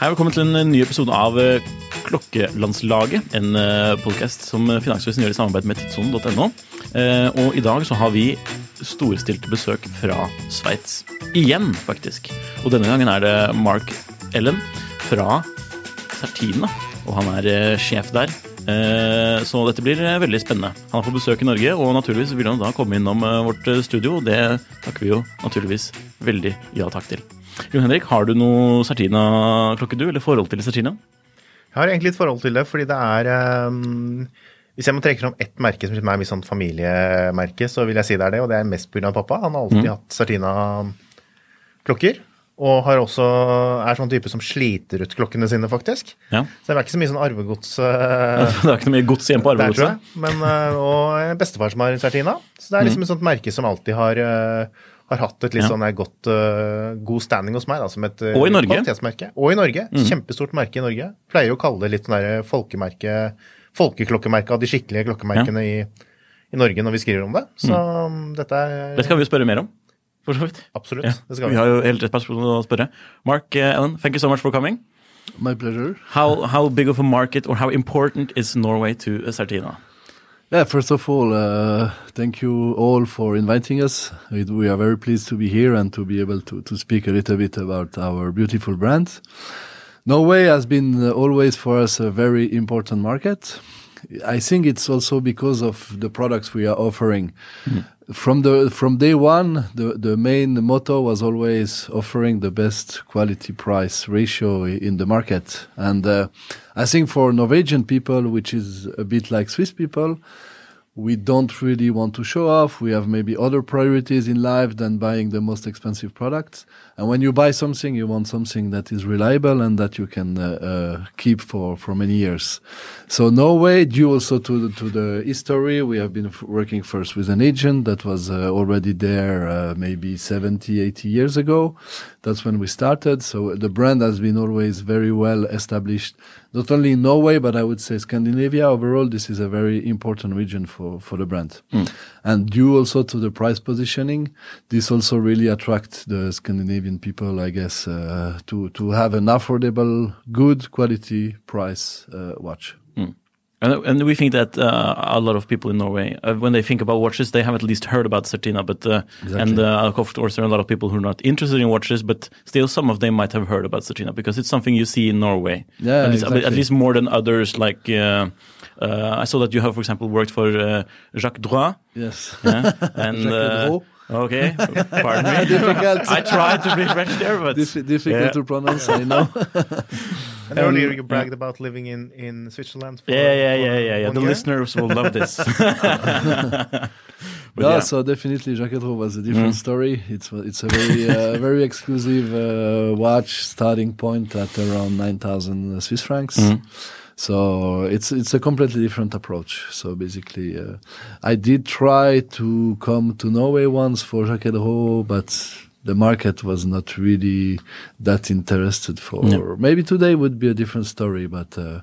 Hei, velkommen til en ny episode av eh, Klokkelandslaget. En podkast som Finansavisen gjør i samarbeid med tidssonen.no. Eh, Og i dag så har vi storstilte besøk fra Sveits. Igjen, faktisk. Og denne gangen er det Mark Ellen fra Sertina. Og han er eh, sjef der. Eh, Så dette blir eh, veldig spennende. Han er på besøk i Norge, og naturligvis vil han da komme innom eh, vårt eh, studio. Det takker vi jo naturligvis veldig ja takk til. Jon Henrik, har du noe Sartina-klokke, du, eller forhold til Sartina? Jeg har egentlig et forhold til det, fordi det er um, Hvis jeg må trekke fram ett merke som er mitt sånn familiemerke, så vil jeg si det er det, og det er mest pga. pappa. Han har alltid hatt Sartina-klokker. Og har også, er sånn type som sliter ut klokkene sine, faktisk. Ja. Så det er ikke så mye sånn arvegods uh, Det er ikke noe mye gods igjen på arvegodset. Men, uh, og bestefar som har Sartina. Så det er liksom et sånt merke som alltid har, uh, har hatt et litt Ja. sånn der godt, uh, god standing hos meg, da, som et uh, Og i Norge. kvalitetsmerke. Og i Norge. Kjempestort merke i Norge. Pleier å kalle det litt sånn der folkemerke, folkeklokkemerke av de skikkelige klokkemerkene i, i Norge når vi skriver om det. Så mm. dette er Det skal vi jo spørre mer om. For så vidt. absolutt. Ja. Det skal Vi vi. har jo helt rett person å spørre. Mark uh, Ellen, thank you so much for coming. My pleasure. How, how big of a market or how important is Norway to uh, Certina? Yeah, first of all, uh, thank you all for inviting us. We, are very pleased to be here and to be able to, to speak a little bit about our beautiful brand. Norway has been uh, always for us a very important market. I think it's also because of the products we are offering. From the from day one, the, the main motto was always offering the best quality price ratio in the market. And uh, I think for Norwegian people, which is a bit like Swiss people, we don't really want to show off. We have maybe other priorities in life than buying the most expensive products. And when you buy something, you want something that is reliable and that you can uh, uh, keep for, for many years. So Norway, due also to the, to the history, we have been working first with an agent that was uh, already there uh, maybe 70, 80 years ago. That's when we started. So the brand has been always very well established, not only in Norway, but I would say Scandinavia overall. This is a very important region for, for the brand. And due also to the price positioning, this also really attracts the Scandinavian people, I guess, uh, to, to have an affordable, good quality price uh, watch. And, and we think that uh, a lot of people in Norway, uh, when they think about watches, they have at least heard about Certina. But uh, and uh, of course, there are a lot of people who are not interested in watches, but still, some of them might have heard about Certina because it's something you see in Norway. Yeah, at least, at least more than others. Like uh, uh, I saw that you have, for example, worked for uh, Jaquet Droz. Yes. Yeah, and. Okay, pardon me. I tried to be French there, but Dif- difficult yeah. to pronounce, I know. And earlier you bragged about living in, in Switzerland. For, Yeah, yeah, for yeah, yeah, yeah. The year. listeners will love this. But no, yeah. so definitely Jaquet Droz was a different story. It's it's a very uh, very exclusive uh, watch starting point at around nine thousand Swiss francs. So it's it's a completely different approach. So basically, uh, I did try to come to Norway once for Jaquet Droz, but the market was not really that interested for. Yeah. Maybe today would be a different story, but. Uh,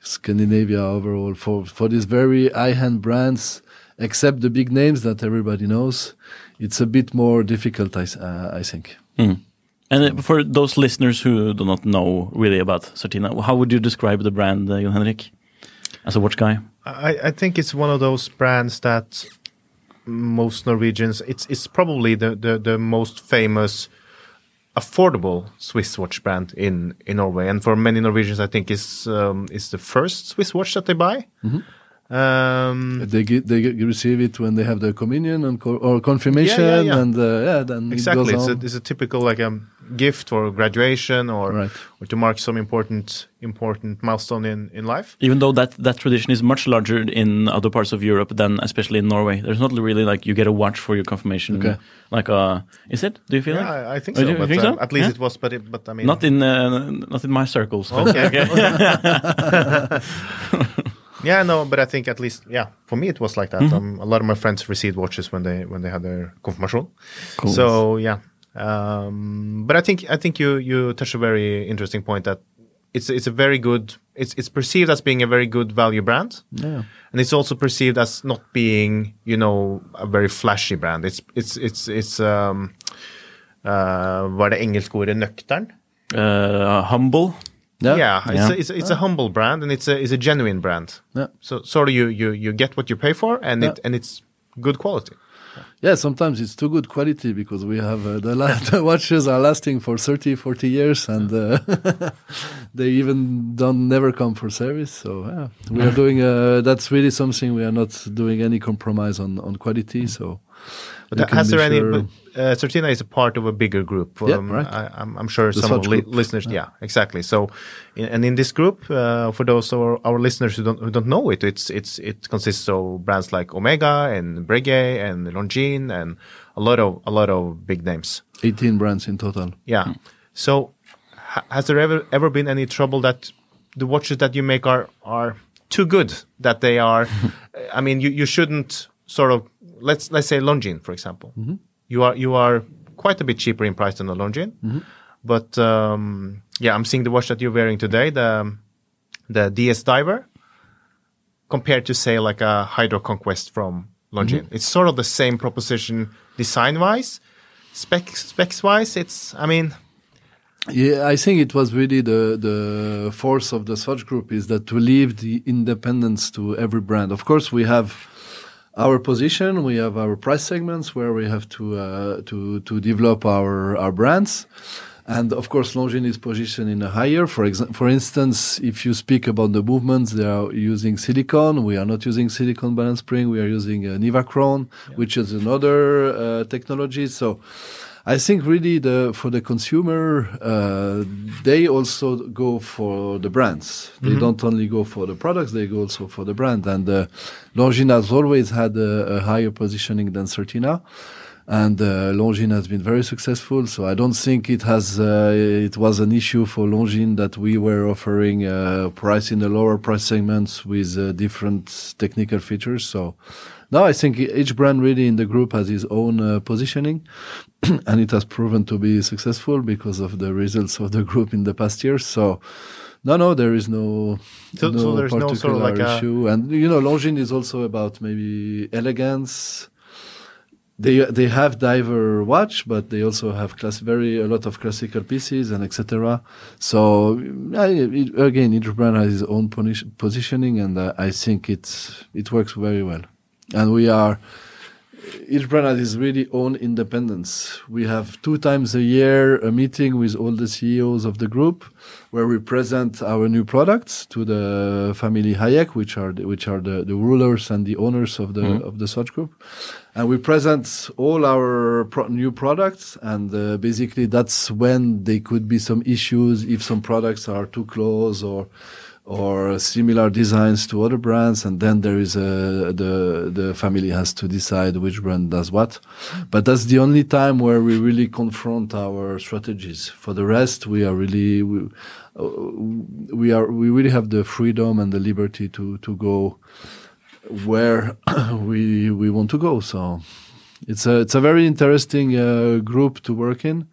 Scandinavia overall for for these very high-end brands, except the big names that everybody knows, it's a bit more difficult. I s- uh, I think. And uh, for those listeners who do not know really about Certina, how would you describe the brand, uh, Jon Henrik, as a watch guy? I, I think it's one of those brands that most Norwegians. It's it's probably the the, the most famous affordable Swiss watch brand in in Norway, and for many Norwegians, I think is um, is the first Swiss watch that they buy. Um, They get, they get, receive it when they have their communion and co- or confirmation, Yeah, yeah, yeah. and uh, yeah, then exactly, it it's goes a, it's a typical like a gift or graduation or Right. or to mark some important important milestone in in life. Even though that, that tradition is much larger in other parts of Europe than especially in Norway. There's not really like you get a watch for your confirmation. Okay. Like uh is it? Do you feel Yeah, like? I, I think Oh, so. you but think um, so? at least Yeah. it was, but it, but I mean, Not in uh, not in my circles. but- Okay. Yeah, no, but I think at least yeah, for me it was like that. Um, a lot of my friends received watches when they when they had their confirmation. Cool. So yeah, um, but I think I think you you touched a very interesting point that it's it's a very good it's it's perceived as being a very good value brand, Yeah. and it's also perceived as not being you know a very flashy brand. It's it's it's it's um, uh, hva er det engelske ordet nøktern? Uh, humble. Yeah. Yeah, it's, Yeah. A, it's, a, it's a humble brand and it's a, it's a genuine brand. Yeah. So sort of you, you, you get what you pay for and it and it's good quality. Yeah, sometimes it's too good quality because we have uh, the, la- the watches are lasting for 30, 40 years and uh, they even don't never come for service. So yeah, we are doing, uh, that's really something we are not doing any compromise on, on quality. So But we that- can has there any? sure- But, uh, Certina is a part of a bigger group. Um, Yeah, right. I, I'm, I'm sure The some of li- listeners. Yeah. exactly. So, in, and in this group, uh, for those of our, our listeners who don't who don't know it, it's it's it consists of brands like Omega and Breguet and Longines and a lot of a lot of big names. 18 brands in total. Yeah. So, ha- has there ever ever been any trouble that the watches that you make are are too good that they are? I mean, you, you shouldn't sort of let's let's say Longines for example. You are you are quite a bit cheaper in price than a Longines, but um, yeah, I'm seeing the watch that you're wearing today, the the DS Diver, compared to say like a Hydro Conquest from Longines. It's sort of the same proposition design wise. Specs specs wise, it's I mean Yeah, I think it was really the the force of the Swatch Group is that to leave the independence to every brand. Of course, we have our position, we have our price segments where we have to uh, to to develop our our brands. And of course, Longines is positioned in a higher. For example, for instance, if you speak about the movements, they are using silicon. We are not using silicon balance spring. We are using uh, Nivachron, which is another uh, technology. So, I think really the for the consumer, uh, they also go for the brands. They don't only go for the products; they go also for the brand. And uh, Longines has always had a, a higher positioning than Certina, and uh, Longines has been very successful. So I don't think it has uh, it was an issue for Longines that we were offering uh, price in the lower price segments with uh, different technical features. So. No, I think each brand really in the group has its own uh, positioning, and it has proven to be successful because of the results of the group in the past years. So, no, no, there is no, So- so there's no sort of particular like a- issue. And you know, Longines is also about maybe elegance. They they have diver watch, but they also have class very a lot of classical pieces and etc. So yeah, it, again, each brand has its own positioning, and uh, I think it's it works very well. And we are each brand has its really own independence. We have two times a year a meeting with all the CEOs of the group, where we present our new products to the family Hayek, which are the, which are the, the rulers and the owners of the of the Swatch Group, and we present all our pro- new products. And uh, basically, that's when they could be some issues if some products are too close or or similar designs to other brands, and then there is a the the family has to decide which brand does what. But that's the only time where we really confront our strategies. For the rest, we are really we, uh, we are we really have the freedom and the liberty to to go where we we want to go. So it's a it's a very interesting uh, group to work in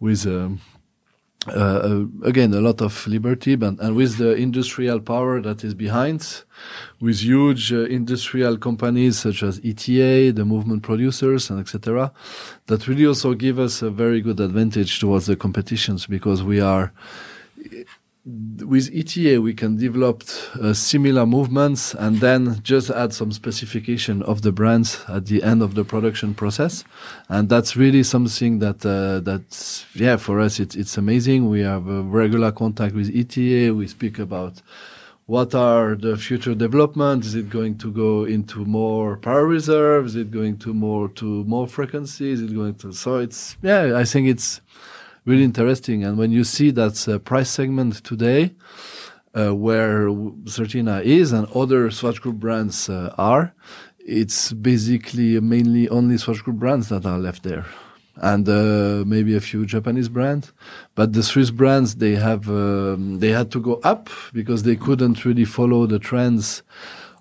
with. Um, uh, again, a lot of liberty, but, and with the industrial power that is behind, with huge uh, industrial companies such as ETA, the movement producers, and etc., that really also give us a very good advantage towards the competitions because we are with ETA, we can develop uh, similar movements and then just add some specification of the brands at the end of the production process. And that's really something that, uh, that's, yeah, for us, it's, it's amazing. We have a regular contact with ETA. We speak about what are the future developments? Is it going to go into more power reserves? Is it going to more, to more frequency? Is it going to, so it's, yeah, I think it's, really interesting. And when you see that uh, price segment today, uh, where Certina is and other Swatch Group brands uh, are, it's basically mainly only Swatch Group brands that are left there. And uh, maybe a few Japanese brands, but the Swiss brands they have um, they had to go up because they couldn't really follow the trends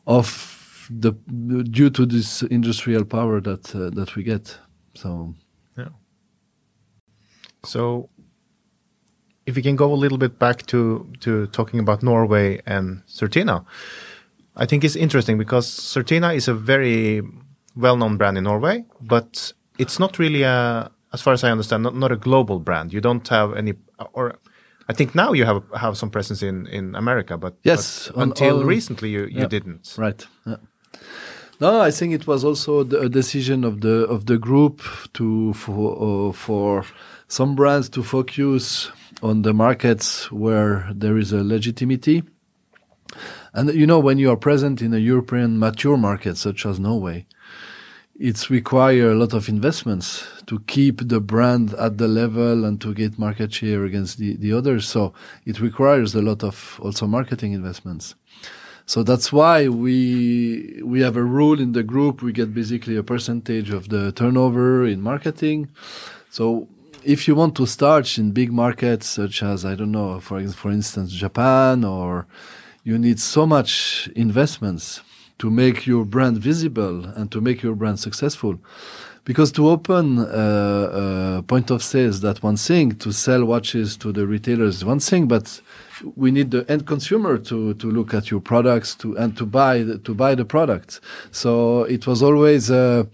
of the due to this industrial power that uh, that we get. So so, if we can go a little bit back to to talking about Norway and Certina, I think it's interesting because Certina is a very well-known brand in Norway, but it's not really a, as far as I understand, not, not a global brand. You don't have any, or I think now you have have some presence in in America, but yes, but until recently you you yeah, didn't. Right. Yeah. No, I think it was also a decision of the of the group to for uh, for some brands to focus on the markets where there is a legitimacy. And you know, when you are present in a European mature market such as Norway, it's require a lot of investments to keep the brand at the level and to get market share against the, the others. So it requires a lot of also marketing investments. So that's why we we have a rule in the group. We get basically a percentage of the turnover in marketing. So if you want to start in big markets such as I don't know, for for instance, Japan, or you need so much investments to make your brand visible and to make your brand successful. Because to open a, point of sales, that one thing. To sell watches to the retailers is one thing, but we need the end consumer to to look at your products to and to buy the, to buy the products. So it was always. Uh,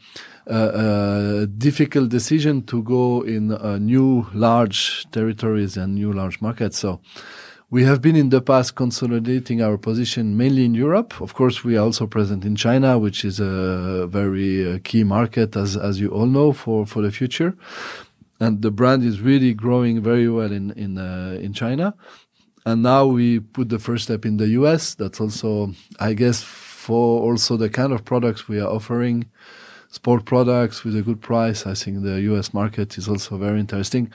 a, difficult decision to go in new large territories and new large markets. So we have been in the past consolidating our position mainly in Europe. Of course, we are also present in China, which is a very uh, key market, as as you all know, for for the future. And the brand is really growing very well in in uh, in China. And now we put the first step in the US. That's also, I guess, for also the kind of products we are offering sport products with a good price. I think the US market is also very interesting,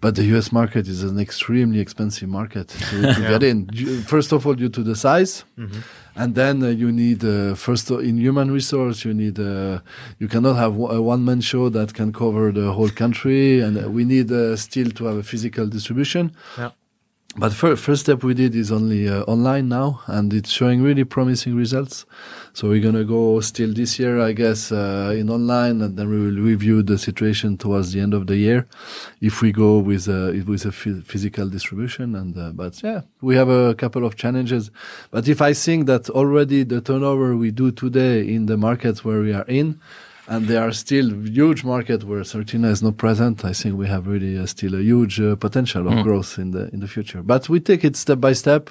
but the US market is an extremely expensive market to, to yeah. get in. First of all, due to the size, mm-hmm. and then uh, you need uh, first in human resource. You need uh, you cannot have a one man show that can cover the whole country, and uh, we need uh, still to have a physical distribution. Yeah. But first, first step we did is only uh, online now, and it's showing really promising results. So we're gonna go still this year, I guess, uh, in online, and then we will review the situation towards the end of the year, if we go with uh, with a physical distribution. And uh, but yeah, we have a couple of challenges. But if I think that already the turnover we do today in the markets where we are in and there are still huge market where Certina is not present. I think we have really uh, still a huge uh, potential of mm. growth in the in the future. But we take it step by step.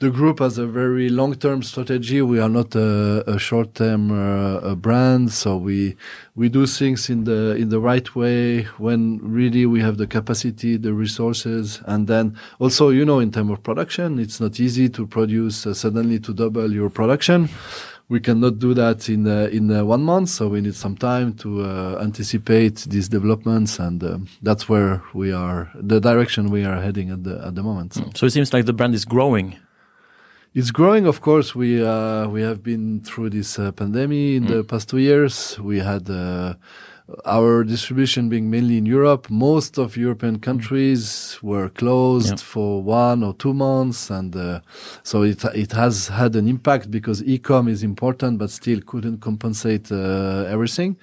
The group has a very long-term strategy. We are not a, a short-term uh, brand, so we we do things in the in the right way when really we have the capacity, the resources, and then also you know in terms of production, it's not easy to produce uh, suddenly to double your production we cannot do that in uh, in uh, one month. So we need some time to uh, anticipate these developments, and um, that's where we are, the direction we are heading at the at the moment. So, so it seems like the brand is growing. It's growing, of course. We uh, we have been through this uh, pandemic in mm. the past two years. We had our distribution being mainly in Europe, most of European countries were closed Yeah. for one or two months, and uh, so it it has had an impact because e-com is important, but still couldn't compensate uh, everything.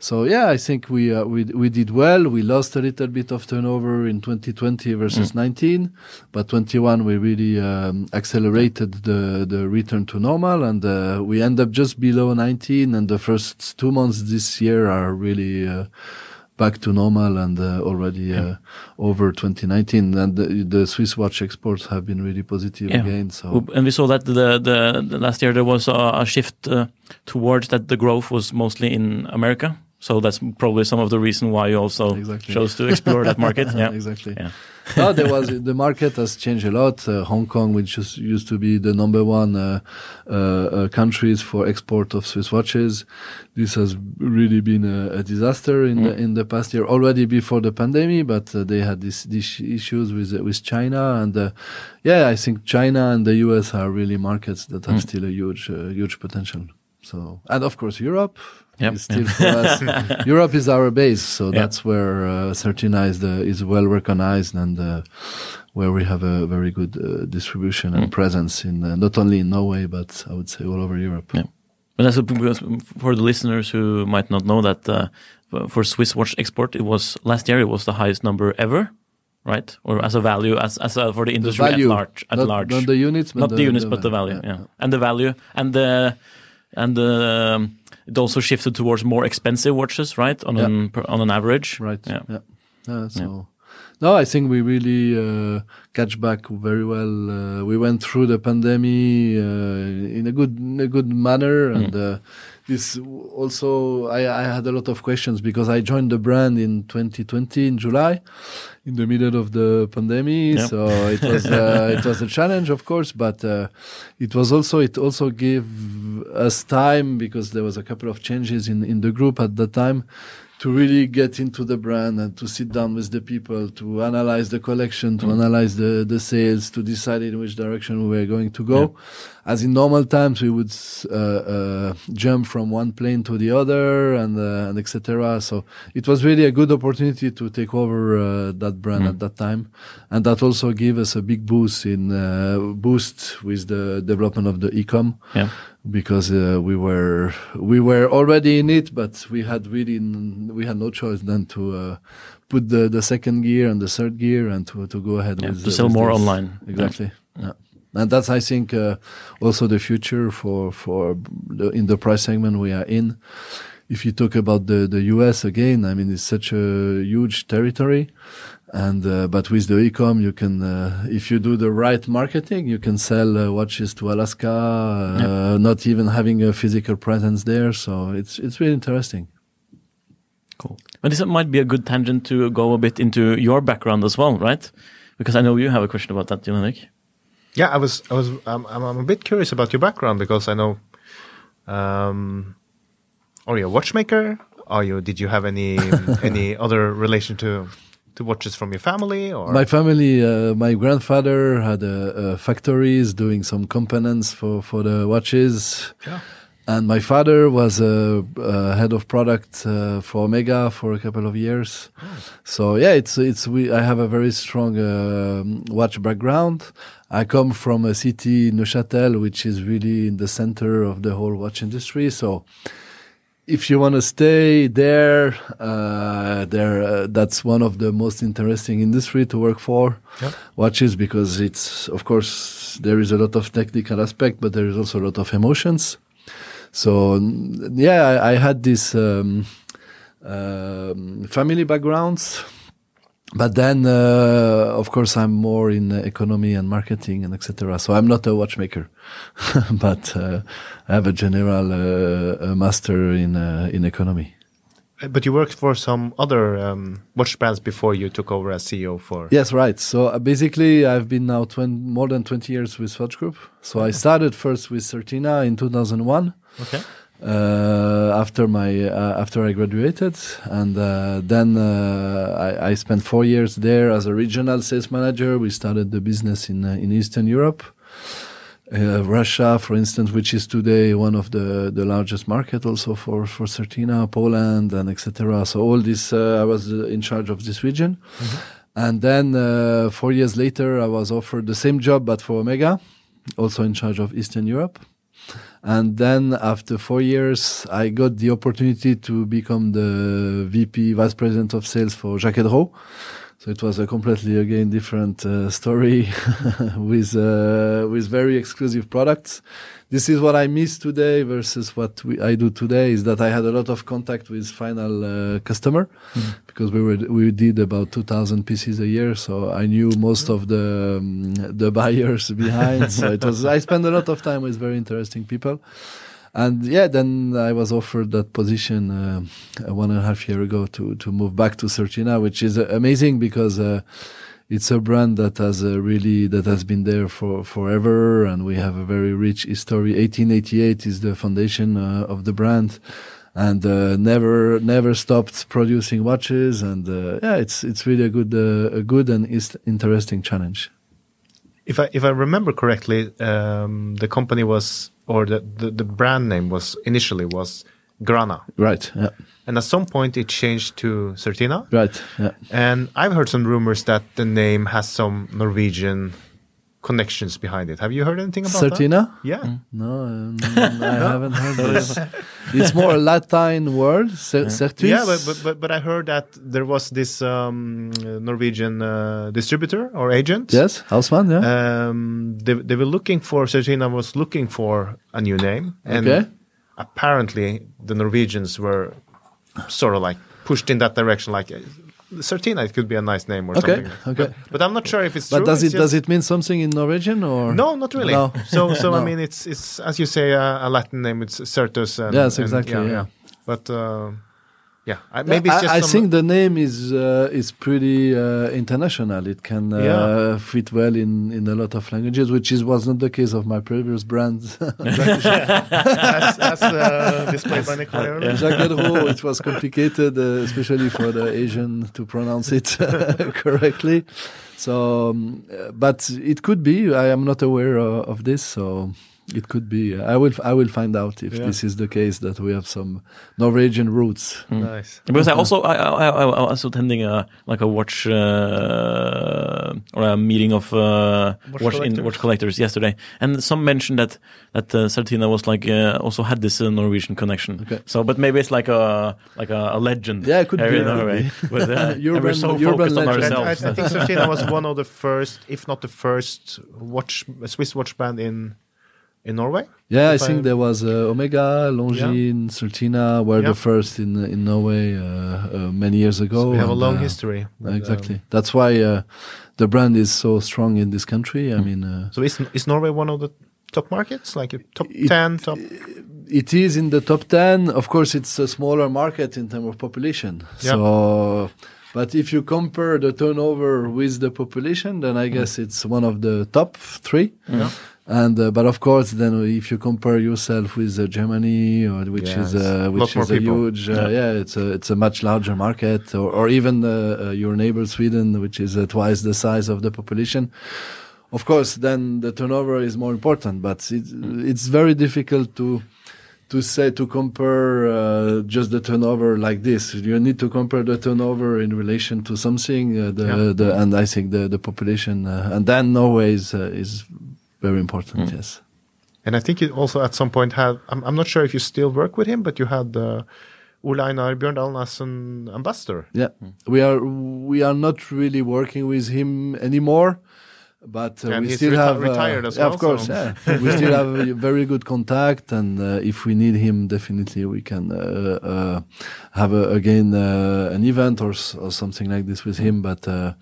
So yeah, I think we uh, we we did well. We lost a little bit of turnover in 2020 versus 19, but 21 we really um, accelerated the the return to normal, and uh, we end up just below 19. And the first two months this year are really uh, back to normal and uh, already uh, over 2019. And the, the Swiss watch exports have been really positive Yeah. again. So And we saw that the, the, the last year there was a, a shift uh, towards that the growth was mostly in America. So that's probably some of the reason why you also Exactly. chose to explore that market. Yeah, exactly. Yeah. no, there was the market has changed a lot. Uh, Hong Kong, which is, used to be the number one uh, uh, uh, countries for export of Swiss watches, this has really been a, a disaster in the in the past year. Already before the pandemic, but uh, they had this these issues with uh, with China and uh, yeah, I think China and the US are really markets that have still a huge uh, huge potential. So and of course Europe. Yep. still for us. Europe is our base, so Yeah. that's where uh, is, the, is well recognized and uh, where we have a very good uh, distribution and presence in uh, not only in Norway but I would say all over Europe. Yeah. But that's for the listeners who might not know that uh, for- Swiss watch export, it was last year it was the highest number ever, right? Or as a value, as as a, for the The industry value, at large, at not, large, not the units, but not the, the units, but the value, yeah. and the value, and the and um, it also shifted towards more expensive watches, right? On Yeah. an on an average, Right. Yeah. Yeah. Yeah, so no, I think we really uh, catch back very well. Uh, we went through the pandemic uh, in a good in a good manner, Mm. and uh, this also I, I had a lot of questions because I joined the brand in 2020 in July, in the middle of the pandemic. Yeah. So it was uh, it was a challenge, of course, but uh, it was also it also gave us time because there was a couple of changes in in the group at that time to really get into the brand and to sit down with the people to analyze the collection to analyze the the sales to decide in which direction we were going to go. As in normal times we would uh, uh, jump from one plane to the other and uh, and etc so it was really a good opportunity to take over uh, that brand at that time. And that also gave us a big boost in uh, boost with the development of the e-com. Yeah. Because uh, we were we were already in it, but we had really n- we had no choice than to uh, put the, the second gear and the third gear and to to go ahead Yeah, with to uh, sell with more this. online. Exactly. Yeah. And that's I think uh, also the future for for the, in the price segment we are in. If you talk about the the US again, I mean it's such a huge territory, and uh, but with the e-com you can uh, if you do the right marketing you can sell uh, watches to Alaska, uh, not even having a physical presence there. So it's it's really interesting. Cool. But this might be a good tangent to go a bit into your background as well, right? Because I know you have a question about that, Jon Henrik. Yeah, I was, I was, um, I'm, I'm a bit curious about your background because I know, um, are you a watchmaker? Are you? Did you have any any other relation to to watches from your family or? My family, uh, my grandfather had a, a factories doing some components for, for the watches. Yeah. And my father was a, a head of product uh, for Omega for a couple of years. So yeah, it's it's we. I have a very strong um watch background. I come from a city, Neuchâtel, which is really in the center of the whole watch industry. So if you want to stay there, uh, there uh, that's one of the most interesting industry to work for. Yeah. Watches because it's of course there is a lot of technical aspect, but there is also a lot of emotions. So yeah, I, I had this um, um, family backgrounds, but then uh, of course I'm more in uh, economy and marketing and etc. So I'm not a watchmaker, but uh, I have a general uh, master in uh, in economy. but you worked for some other um, watch brands before you took over as CEO for. Yes, right. So uh, basically, I've been now 20, more than 20 years with Swatch Group. So I started first with Certina in 2001. Okay. Uh, after my uh, after I graduated, and uh, then uh, I, I spent four years there as a regional sales manager. We started the business in uh, in Eastern Europe. uh, Russia, for instance, which is today one of the, the largest market also for, for Certina, Poland, and etc. So all this, uh, I was in charge of this region. And then uh, four years later, I was offered the same job, but for Omega, also in charge of Eastern Europe. And then after four years, I got the opportunity to become the VP, Vice President of Sales for Jaquet Droz. So it was a completely again different uh, story with uh, with very exclusive products. This is what I miss today versus what we, I do today. Is that I had a lot of contact with final uh, customer because we were we did about two thousand pieces a year. So I knew most of the um, the buyers behind. so it was I spent a lot of time with very interesting people. And yeah, then I was offered that position uh, one and a half year ago to to move back to Certina, which is uh, amazing because uh, it's a brand that has uh, really that has been there for forever, and we have a very rich history. 1888 is the foundation uh, of the brand, and uh, never never stopped producing watches. And uh, yeah, it's it's really a good uh, a good and is- interesting challenge. If I if I remember correctly, um, the company was or the, the the brand name was initially was Grana, Right. Yeah. And at some point it changed to Certina. Right. Yeah. And I've heard some rumors that the name has some Norwegian connections behind it. Have you heard anything about Certina? that? Yeah. No, um, I haven't heard this. It's more a Latin word, cer- certus. Yeah, but, but but but I heard that there was this um, Norwegian uh, distributor or agent. yes, Hausmann. Yeah. Um, they they were looking for Certina was looking for a new name, and Okay. apparently the Norwegians were sort of like pushed in that direction. Like Certina, it could be a nice name or Okay, something. okay. But, but I'm not sure if it's but true. does it does it mean something in Norwegian or No, not really. No. So, so I mean, it's it's as you say, uh, a Latin name. It's Certus. And, Yes, and- exactly, yeah. But uh, yeah, I, maybe it's I, just I think the name is uh, is pretty uh, international. It can uh, Yeah. fit well in, in a lot of languages, which is was not the case of my previous brand. as, as uh, displayed by earlier. Jaquet Droz, it was complicated, uh, especially for the Asian to pronounce it correctly. So, um, uh, but it could be. I am not aware uh, of this, so it could be. I will. I will find out if Yeah. this is the case that we have some Norwegian roots. Nice. Because I also I, I, I, I was attending a like a watch uh, or a meeting of uh, Watch watch in collectors. watch collectors yesterday, and some mentioned that that uh, Certina was like uh, also had this uh, Norwegian connection. Okay. So, but maybe it's like a like a, a legend. Yeah, it could be, in could Norway. be. But, uh, we're Urban- so urban focused on legend. And I, I think Certina was one of the first, if not the first, watch Swiss watch brand in in Norway. Yeah, I think I- there was uh, Omega, Longines, Certina were Yeah. the first in in Norway uh, uh, many years ago. So we have a long uh, history. with, um, Exactly. That's why uh, the brand is so strong in this country. I mean, uh, so is is Norway one of the top markets, like a top It- ten, top? it is in the top 10. Of course, it's a smaller market in terms of population. Yeah. So, but if you compare the turnover with the population, then Mm. I guess it's one of the top three. Yeah. And uh, but of course, then if you compare yourself with uh, Germany, or which Yeah, is uh, which is a people. huge, uh, yeah. it's a it's a much larger market, or, or even uh, uh, your neighbor Sweden, which is uh, twice the size of the population. Of course, then the turnover is more important, but it's it's very difficult to to say to compare uh, just the turnover like this. You need to compare the turnover in relation to something. Uh, the, Yeah. the and I think the the population, uh, and then Norway is uh, is very important. Yes. And I think you also at some point had. I'm, I'm not sure if you still work with him, but you had uh, Ole Einar Bjørndalen as an ambassador. Yeah, we are we are not really working with him anymore, but uh, we he's still reti- have uh, retired as yeah, well, Of course, so- yeah, we still have a very good contact, and uh, if we need him, definitely we can uh, uh, have a, again uh, an event or or something like this with him. But uh,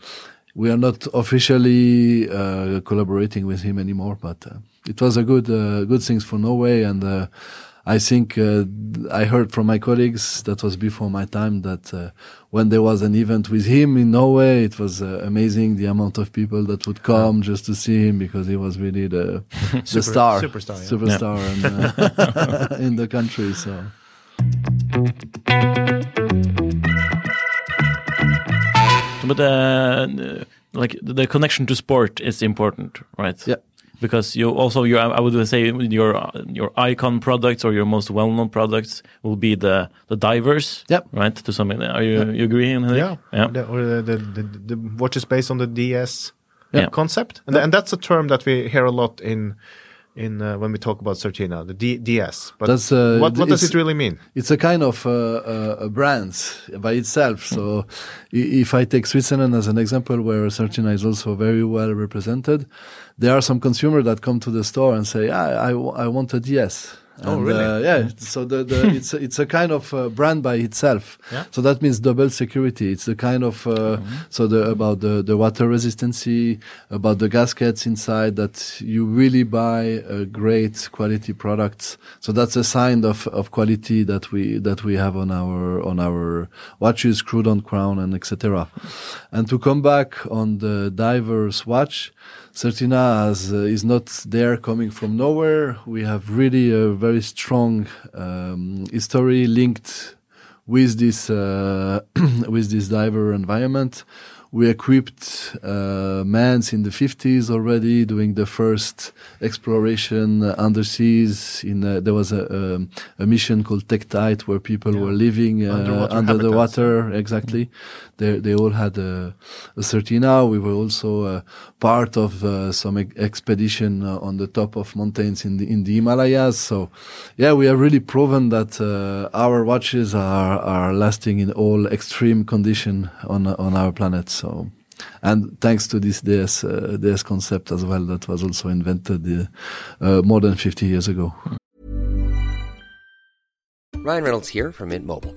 we are not officially uh, collaborating with him anymore. But uh, it was a good uh, good things for Norway and. Uh, I think uh, I heard from my colleagues that was before my time that uh, when there was an event with him in Norway, it was uh, amazing the amount of people that would come just to see him because he was really the the Super- star, superstar, yeah. superstar and, uh, in the country. So But uh, like the connection to sport is important, right? yeah, because you also your I would say your your icon products or your most well-known products will be the the divers. Yep. Right. To some are you you agree? Yeah, Yeah. The, or the, the, the, the watch is based on the DS Yeah. concept, and, and that's a term that we hear a lot in in uh, when we talk about Certina, the D, DS. But That's, uh, what, what does it really mean? It's a kind of uh, uh, a brand by itself. So, if I take Switzerland as an example, where Certina is also very well represented, there are some consumers that come to the store and say, "I, I, I want a DS." Oh, And, really? Uh, yeah. So the, the it's a, it's a kind of uh, brand by itself. Yeah. So that means double security. It's the kind of uh, so the about the the water resistancy, about the gaskets inside that you really buy a great quality products. So that's a sign of of quality that we that we have on our on our watches, screwed on crown, and etc. And to come back on the diver's watch. Certina has, uh, is not there coming from nowhere. We have really a very strong um, history linked with this uh, with this diver environment. We equipped uh, mans in the 50s already doing the first exploration uh, underseas. In uh, there was a, um, a mission called Tektite where people were living uh, Underwater under the water. Exactly, they they all had a, a Certina. We were also uh, part of uh, some ex- expedition uh, on the top of mountains in the in the Himalayas. So, yeah, we have really proven that uh, our watches are are lasting in all extreme condition on on our planet. So, and thanks to this DS uh, DS concept as well, that was also invented uh, more than 50 years ago. Ryan Reynolds here from Mint Mobile.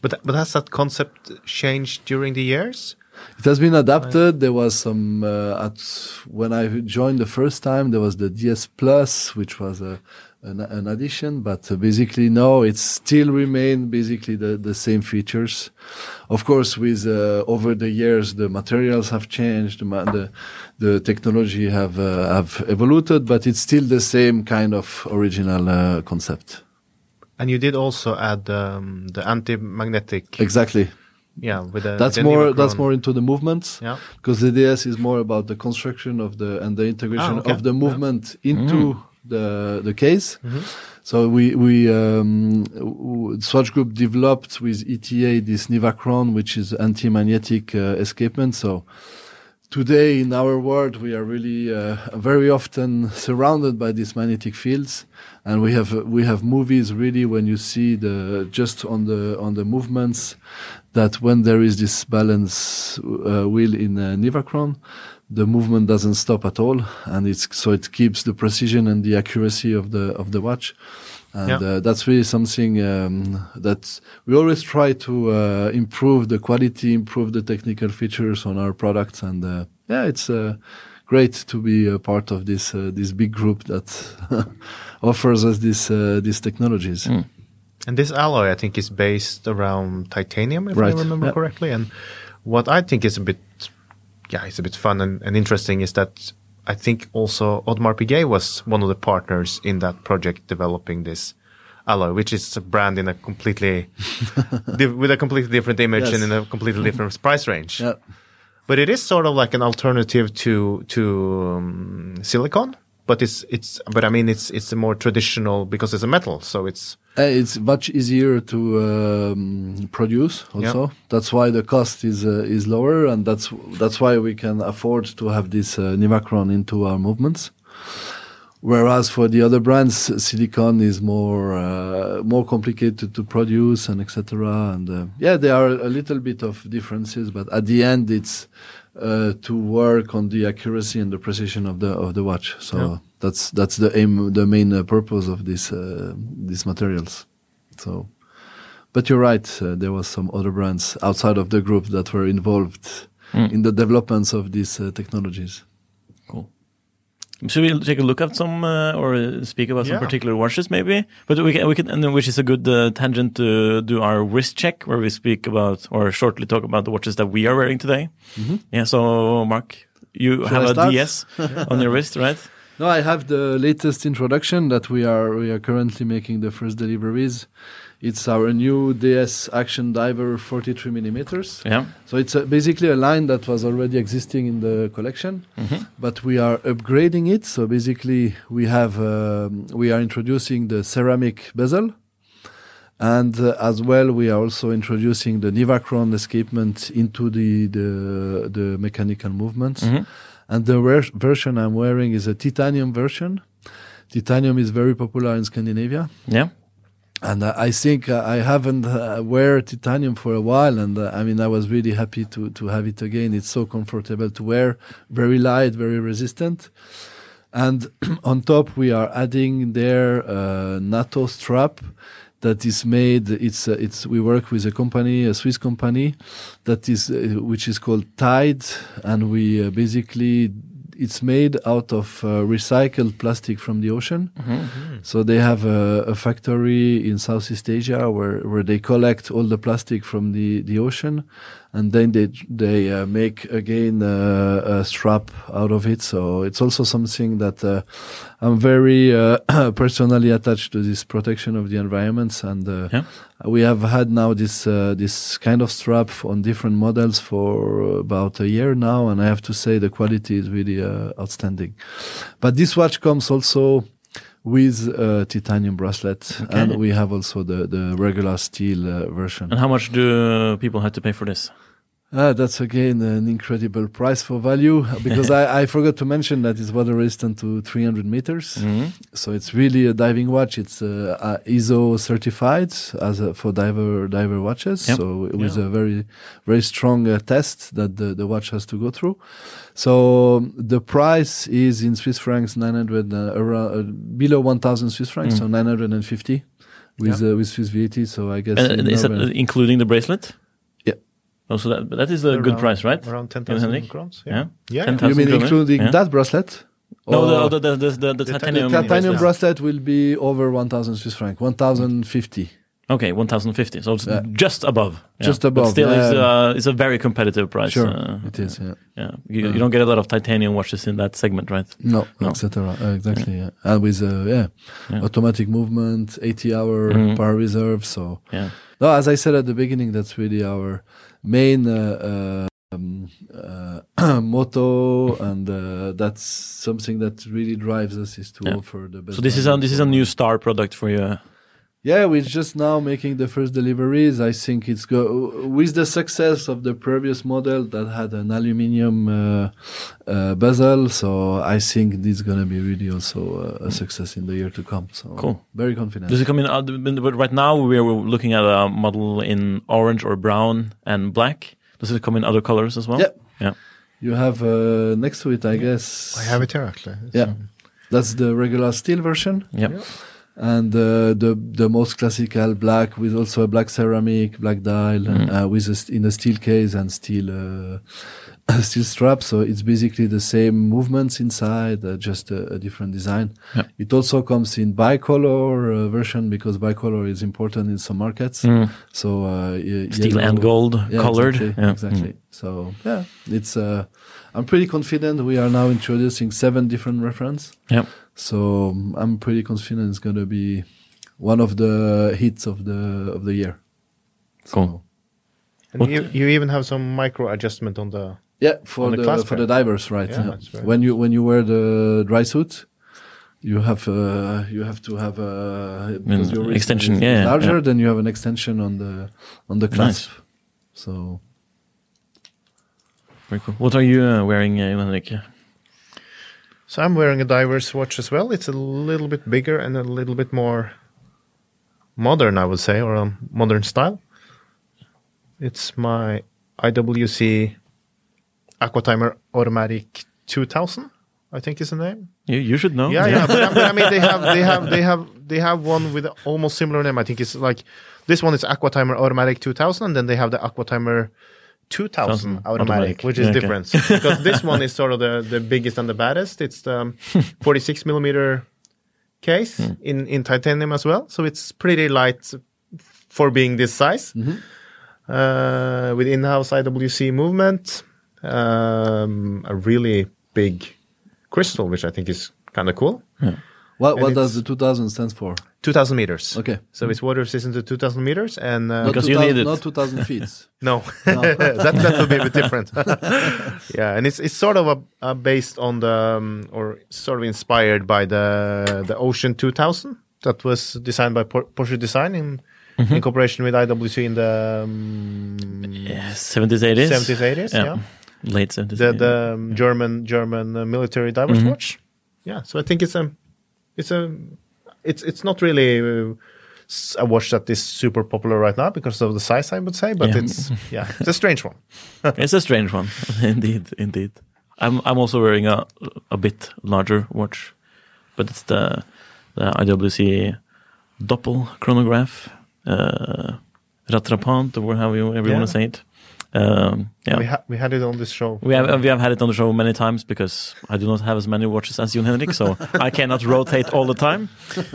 But but has that concept changed during the years? It has been adapted. There was some uh, at when I joined the first time. There was the DS Plus, which was a an, an addition, but uh, basically no, it still remain basically the, the same features. Of course, with uh, over the years, the materials have changed, the the, the technology have uh, have evolved, but it's still the same kind of original uh, concept. And you did also add um, the anti-magnetic. Exactly. Yeah, with the That's the more. That's more into the movements. Yeah. Because the DS is more about the construction of the and the integration Ah, okay. of the movement into the the case. Mm-hmm. So we we um, Swatch Group developed with ETA this Nivachron, which is anti-magnetic uh, escapement. So today in our world we are really uh, very often surrounded by these magnetic fields. And we have we have movies really when you see the just on the on the movements that when there is this balance uh, wheel in uh, Nivachron the movement doesn't stop at all. And it's so it keeps the precision and the accuracy of the of the watch and Yeah. uh, that's really something um, that we always try to uh, improve the quality, improve the technical features on our products, and uh, yeah, it's uh, great to be a part of this uh, this big group that offers us this uh, these technologies. And this alloy, I think, is based around titanium, if Right, I remember yeah. correctly. And what I think is a bit, yeah, it's a bit fun and, and interesting is that I think also Audemars Piguet was one of the partners in that project developing this alloy, which is a brand in a completely, with a completely different image Yes. and in a completely different price range. Yeah. But it is sort of like an alternative to to um, silicon. But it's it's but I mean it's it's a more traditional because it's a metal, so it's it's much easier to um, produce. Also, that's why the cost is uh, is lower, and that's that's why we can afford to have this uh, Nivachron into our movements. Whereas for the other brands, silicon is more uh, more complicated to produce and etc. And uh, yeah, there are a little bit of differences, but at the end, it's uh, to work on the accuracy and the precision of the of the watch. So. That's that's the aim, the main uh, purpose of this uh, these materials. So, but you're right. Uh, there was some other brands outside of the group that were involved Mm. in the developments of these uh, technologies. Cool. Should we take a look at some uh, or speak about some particular watches, maybe? But we can, we can, and then which is a good uh, tangent to do our wrist check, where we speak about or shortly talk about the watches that we are wearing today. Yeah. So, Marc, you Shall have I a start? DS on your wrist, right? No, I have the latest introduction that we are we are currently making the first deliveries. It's our new DS Action Diver 43 millimeters. Yeah. So it's uh basically a line that was already existing in the collection, but we are upgrading it. So basically, we have um, we are introducing the ceramic bezel, and uh, as well we are also introducing the Nivachron escapement into the the, the mechanical movements. And the ver- version I'm wearing is a titanium version. Titanium is very popular in Scandinavia Yeah. and uh, I think uh, I haven't uh, wear titanium for a while, and uh, I mean I was really happy to to have it again. It's so comfortable to wear, very light, very resistant, and on top we are adding there a NATO strap that is made. It's uh, it's we work with a company, a Swiss company, that is uh, which is called Tide, and we uh, basically. It's made out of uh, recycled plastic from the ocean. So they have a, a factory in Southeast Asia where, where they collect all the plastic from the, the ocean, and then they they uh, make again uh, a strap out of it. So it's also something that uh, I'm very uh, personally attached to this protection of the environments, and uh, Yeah. we have had now this uh, this kind of strap on different models for about a year now, and I have to say the quality is really uh, outstanding. But this watch comes also with a titanium bracelet, and we have also the the regular steel uh, version. And how much do people have to pay for this? Ah, that's again an incredible price for value because I, I forgot to mention that it's water resistant to 300 meters. So it's really a diving watch. It's uh, uh, ISO certified as a, for diver diver watches. Yep. So it was a very very strong uh, test that the, the watch has to go through. So um, the price is in Swiss francs 900 uh, around uh, below 1,000 Swiss francs, so 950 with uh, with Swiss VAT. So I guess And is that including the bracelet? Yeah. Oh, so that, that is a good price, right? Around ten Jan thousand Henrik? crowns. Yeah. Yeah. 10,000 you mean including Yeah. that bracelet? No, Or- the, the, the, the, the, titanium. The titanium bracelet. bracelet will be over 1,000 Swiss franc, 1,050. Okay, 1,050. So it's Yeah. just above. Yeah. Just But above, still, it's, uh, it's a very competitive price. Sure, uh, it is. Yeah. Yeah. You, you don't get a lot of titanium watches in that segment, right? No, No. etc. Uh, exactly. Yeah. And with uh, yeah, Yeah. automatic movement, 80 hour Mhm. power reserve. So Yeah. no, as I said at the beginning, that's really our main uh, uh, um, uh, motto, and uh, that's something that really drives us is to Yeah. offer the best. So this is a this is a new star product for you. Yeah, we're just now making the first deliveries. I think it's go with the success of the previous model that had an aluminium uh, uh, bezel. So I think this is gonna be really also a, a success in the year to come. So Cool. very confident. Does it come in? Uh, but right now we are looking at a model in orange or brown and black. Does it come in other colors as well? Yeah. Yeah. You have uh, next to it, I guess. I have it here actually. It's, Yeah, that's the regular steel version. Yeah. And uh, the the most classical black with also a black ceramic, black dial, Mm. uh, with a st- in a steel case and steel uh, steel strap. So it's basically the same movements inside, uh, just a, a different design. Yeah. It also comes in bicolor uh, version because bicolor is important in some markets. Mm. So uh, Steel yellow- and gold yeah, colored. Exactly. Yeah. exactly. Mm. So yeah, it's. Uh, I'm pretty confident. We are now introducing seven different reference. Yeah. So um, I'm pretty confident it's gonna be one of the hits of the of the year. Cool. and you, you even have some micro adjustment on the. Yeah, for the the, for the divers, right? Yeah, yeah. that's When you when you wear the dry suit, you have uh, you have to have a because An your extension, is yeah, larger. yeah. Then you have an extension on the on the clasp. So Very cool. What are you uh, wearing, uh, So I'm wearing a diver's watch as well. It's a little bit bigger and a little bit more modern, I would say, or a modern style. It's my IWC Aquatimer Automatic 2000, I think is the name. You, you should know. Yeah, yeah, but, I- but I mean they have they have they have they have one with almost similar name. I think it's like this one is Aquatimer Automatic 2000, and then they have the Aquatimer 2000 Thousand automatic, automatic. which is Yeah, okay. different because this one is sort of the the biggest and the baddest. It's the 46 millimeter case Hmm. in in titanium as well, so it's pretty light for being this size. Uh, with in-house IWC movement, um, a really big crystal, which I think is kind of cool. What And what does the 2000 stands for? 2000 meters. Okay. So it's water resistant to 2000 meters, and uh, Not Because you 2000 need it. Not 2000 feet. no, that that will be a bit different. yeah, and it's it's sort of a, a based on the um, or sort of inspired by the the Ocean 2000 that was designed by Por- Porsche Design in in cooperation with IWC in the um, Yeah, 70s, 80s. 70s 80s. Yeah, Late 70s. the the um, German German uh, military divers Mm-hmm. watch. Yeah, so I think it's a it's a it's it's not really a watch that is super popular right now because of the size, I would say, but Yeah. it's yeah, it's a strange one. It's a strange one, indeed, indeed. I'm I'm also wearing a a bit larger watch, but it's the the IWC Doppel chronograph, uh, Rattrapant, or however you, however you Yeah. want to say it. Um, yeah, We ha- we had it on this show. we have we have had it on the show many times because I do not have as many watches as Jon Henrik, so I cannot rotate all the time.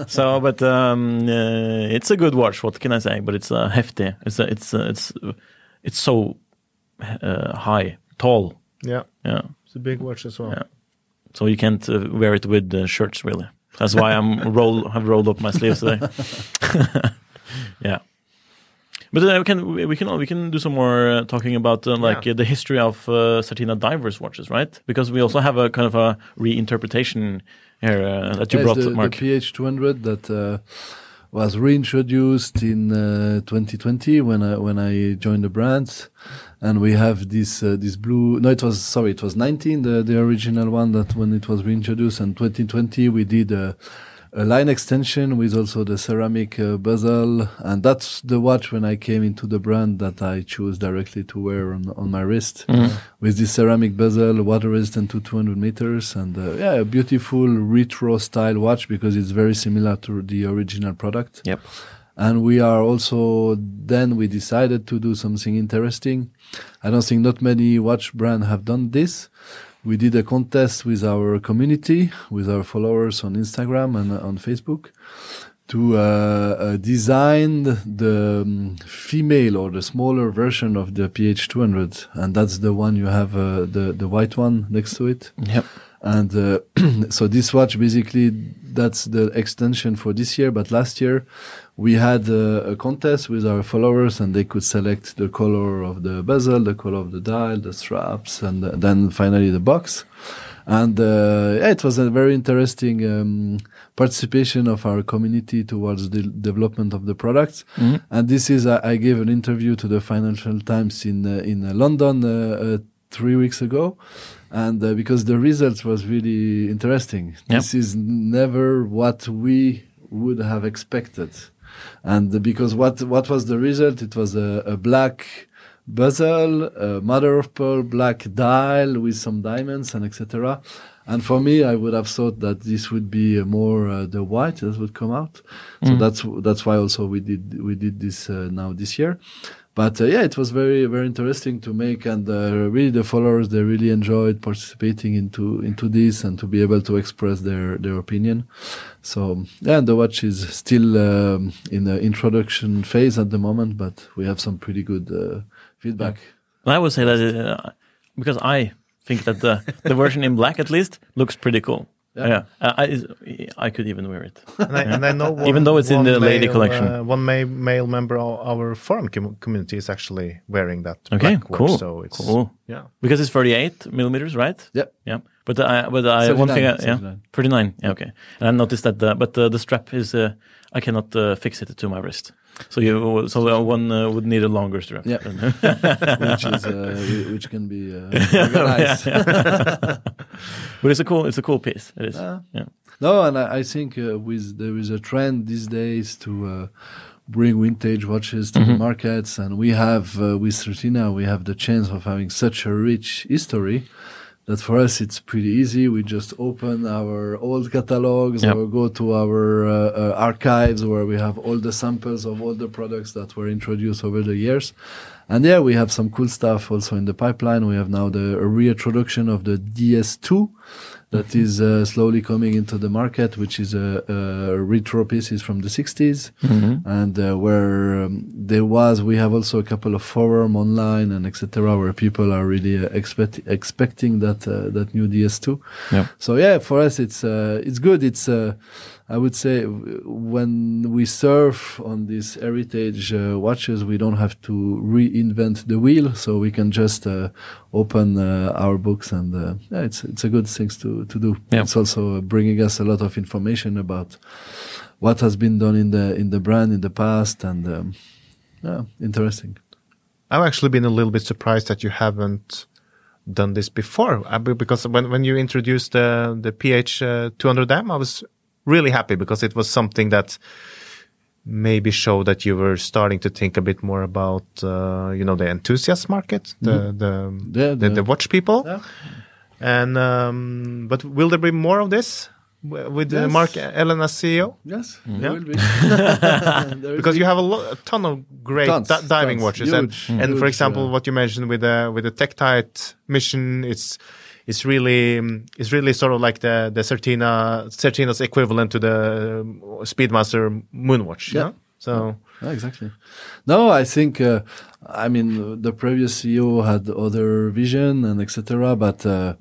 So, but um, uh, it's a good watch. What can I say? But it's uh, hefty. It's uh, it's uh, it's uh, it's so uh, high, tall. Yeah, Yeah. it's a big watch as well. Yeah. So you can't uh, wear it with uh, shirts, really. That's why I'm roll have rolled up my sleeves today. yeah. But uh, we can we can we can do some more uh, talking about uh, like Yeah. uh, the history of uh, Certina divers watches, right? Because we also have a kind of a reinterpretation here uh, that you Yes, brought, the, Marc. the PH200 that uh, was reintroduced in uh, 2020 when I when I joined the brand, and we have this uh, this blue. No, it was sorry, it was 19 the the original one that when it was reintroduced, and 2020 we did a, line extension with also the ceramic uh, bezel, and that's the watch when I came into the brand that I chose directly to wear on on my wrist with this ceramic bezel, water resistant to 200 meters, and uh, yeah, a beautiful retro style watch because it's very similar to the original product. Yep. And we are also then we decided to do something interesting. I don't think not many watch brands have done this. We did a contest with our community, with our followers on Instagram and on Facebook, to uh, uh, design the um, female or the smaller version of the PH200, and that's the one you have uh, the the white one next to it. Yep. And uh, so this watch basically that's the extension for this year. But last year we had uh, a contest with our followers, and they could select the color of the bezel, the color of the dial, the straps, and then finally the box. And uh, yeah, it was a very interesting um, participation of our community towards the development of the products. And this is I, I gave an interview to the Financial Times in uh, in uh, London uh, uh, three weeks ago, and uh, because the results was really interesting. Yep. This is never what we would have expected, and because what what was the result? It was a, a black bezel, a mother of pearl black dial with some diamonds and etc. And for me, I would have thought that this would be uh, more uh, the white that would come out. So that's that's why also we did we did this uh, now this year. But uh, yeah, it was very very interesting to make, and uh, really the followers they really enjoyed participating into into this and to be able to express their their opinion. So yeah, the watch is still um, in the introduction phase at the moment, but we have some pretty good uh, feedback. I would say that uh, because I think that the the version in black at least looks pretty cool. Yeah. Uh, I, I could even wear it. And I, and I know one, Even though it's in the lady male, collection. uh, one ma- male member of our forum com- community is actually wearing that Okay, watch. cool, So it's cool. yeah, Because it's 38 millimeters, right? Yep. Yeah. But I, but I, one thing, I, 39, yeah, 39. 39. Yeah, okay. And I noticed that, the, but uh, the strap is, uh, I cannot uh, fix it to my wrist. So you, so uh, one uh, would need a longer strap. Yeah. which is uh, which can be uh, organized. but it's a cool, it's a cool piece. It is. Yeah. yeah. No, and I, I think uh, with there is a trend these days to uh, bring vintage watches to the markets, and we have uh, with Certina we have the chance of having such a rich history that for us it's pretty easy. We just open our old catalogs Yep. or go to our uh, uh, archives where we have all the samples of all the products that were introduced over the years. And yeah, we have some cool stuff also in the pipeline. We have now the a reintroduction of the DS2 that is uh, slowly coming into the market, which is a, a retro pieces from the 60s. And uh, where um, there was, we have also a couple of forum online and etc. where people are really uh, expect, expecting that uh, that new DS2. Yeah. So yeah, for us it's uh, it's good. It's uh, I would say when we surf on these heritage uh, watches, we don't have to reinvent the wheel, so we can just uh, open uh, our books and uh, yeah, it's it's a good thing to to do. Yeah. It's also bringing us a lot of information about what has been done in the in the brand in the past and um, yeah, interesting. I've actually been a little bit surprised that you haven't done this before uh, because when, when you introduced the the PH uh, 200M, I was really happy because it was something that maybe showed that you were starting to think a bit more about uh, you know the enthusiast market, the the, Yeah, the, the- the watch people, Yeah. and um, but will there be more of this w- with uh, Yes. Marc Aellen as CEO? Yes, Yeah. there will be. There because be. you have a, a ton of great Tons, di- diving tons. watches, Huge, and, and for example, uh, what you mentioned with the with the Tektite mission, it's it's really it's really sort of like the the Certina Certina's equivalent to the um, Speedmaster Moonwatch. Yeah. Yeah. So Yeah, exactly. No, I think, uh, I mean, the previous CEO had other vision and etc. But uh,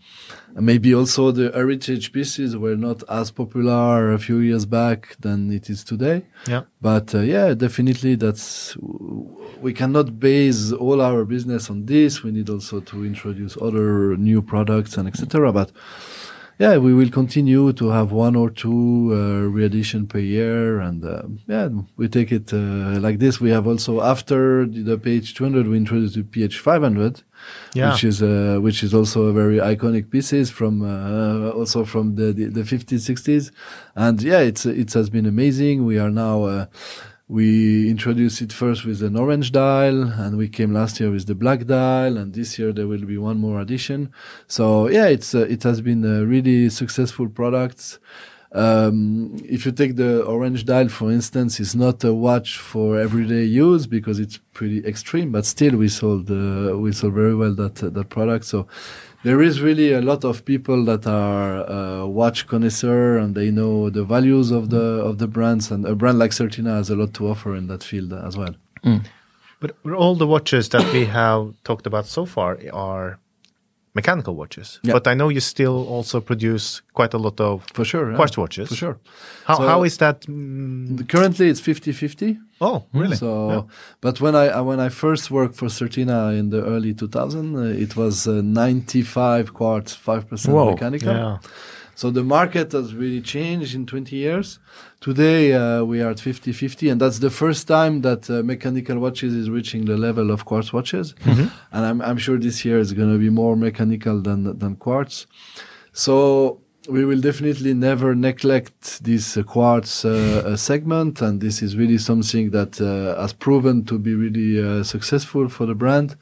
maybe also the heritage pieces were not as popular a few years back than it is today. yeah, But uh, yeah, definitely that's we cannot base all our business on this. We need also to introduce other new products and etc. But yeah, we will continue to have one or two uh, re-edition per year, and uh, yeah, we take it uh, like this. We have also after the, PH 200, we introduced the PH 500, Yeah. which is uh, which is also a very iconic pieces from uh, also from the, the the 50s 60s, and yeah, it's it has been amazing. We are now. Uh, we introduced it first with an orange dial, and we came last year with the black dial, and this year there will be one more addition. So yeah, it's uh, it has been a really successful product. Um, if you take the orange dial, for instance, it's not a watch for everyday use because it's pretty extreme, but still we sold uh, we sold very well that uh, that product. So there is really a lot of people that are uh, watch connoisseur and they know the values of the of the brands, and a brand like Certina has a lot to offer in that field as well. but all the watches that we have talked about so far are mechanical watches. Yeah. But I know you still also produce quite a lot of For sure, yeah. quartz watches. For sure. How So- how is that? mm, Currently, it's 50-50. oh, really? So, Yeah. but when I when I first worked for Certina in the early 2000, uh, it was uh, 95 quartz, five percent mechanical. yeah. So the market has really changed in 20 years. Today uh, we are at 50-50, and that's the first time that uh, mechanical watches is reaching the level of quartz watches. And I'm I'm sure this year is going to be more mechanical than than quartz. So we will definitely never neglect this uh, quartz uh, uh, segment, and this is really something that uh, has proven to be really uh, successful for the brand.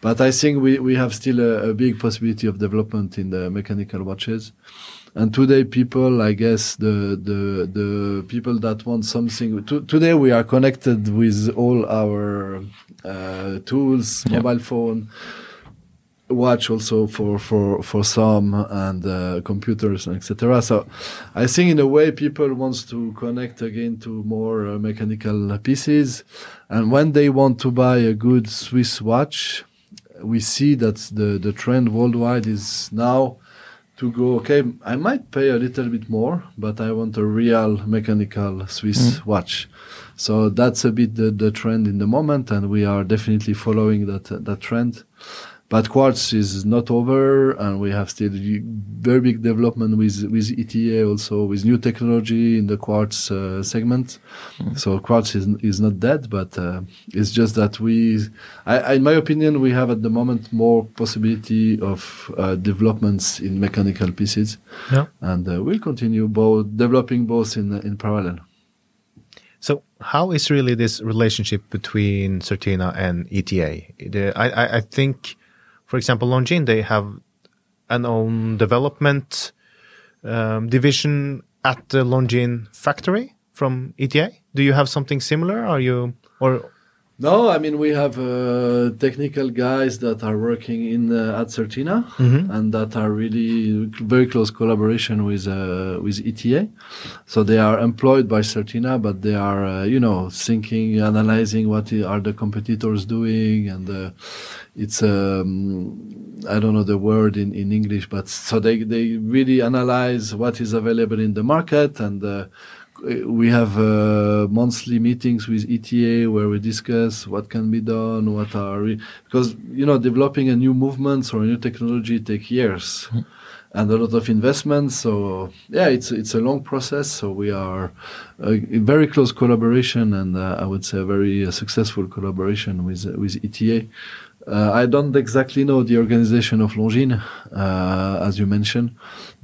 But I think we, we have still a, a big possibility of development in the mechanical watches. And today, people, I guess, the the the people that want something. To, today, we are connected with all our uh, tools, mobile phone, watch also for for for some and uh, computers and etc so i think in a way people wants to connect again to more uh, mechanical pieces and when they want to buy a good swiss watch we see that the the trend worldwide is now to go okay i might pay a little bit more but i want a real mechanical swiss mm. watch. So that's a bit the, the trend in the moment and we are definitely following that that trend But Quartz is not over, and we have still very big development with with ETA also with new technology in the Quartz uh, segment. So Quartz is is not dead, but uh, it's just that we, I, in my opinion, we have at the moment more possibility of uh, developments in mechanical pieces, Yeah. and uh, we'll continue both developing both in in parallel. So, how is really this relationship between Certina and ETA? The- I, I, I think, for example, Longines, they have an own development um, division at the Longines factory from ETA. Do you have something similar? Are you or No, I mean we have uh, technical guys that are working in uh, at Certina and that are really very close collaboration with uh, with ETA. So they are employed by Certina, but they are uh, you know thinking, analyzing what are the competitors doing, and uh, it's um, I don't know the word in, in English, but so they they really analyze what is available in the market and. We have uh, monthly meetings with ETA where we discuss what can be done, what are re- because you know developing a new movement or a new technology take years and a lot of investment. So yeah, it's it's a long process. So we are uh, in very close collaboration and uh, I would say a very uh, successful collaboration with uh, with ETA. Uh, I don't exactly know the organization of Longines, uh, as you mentioned,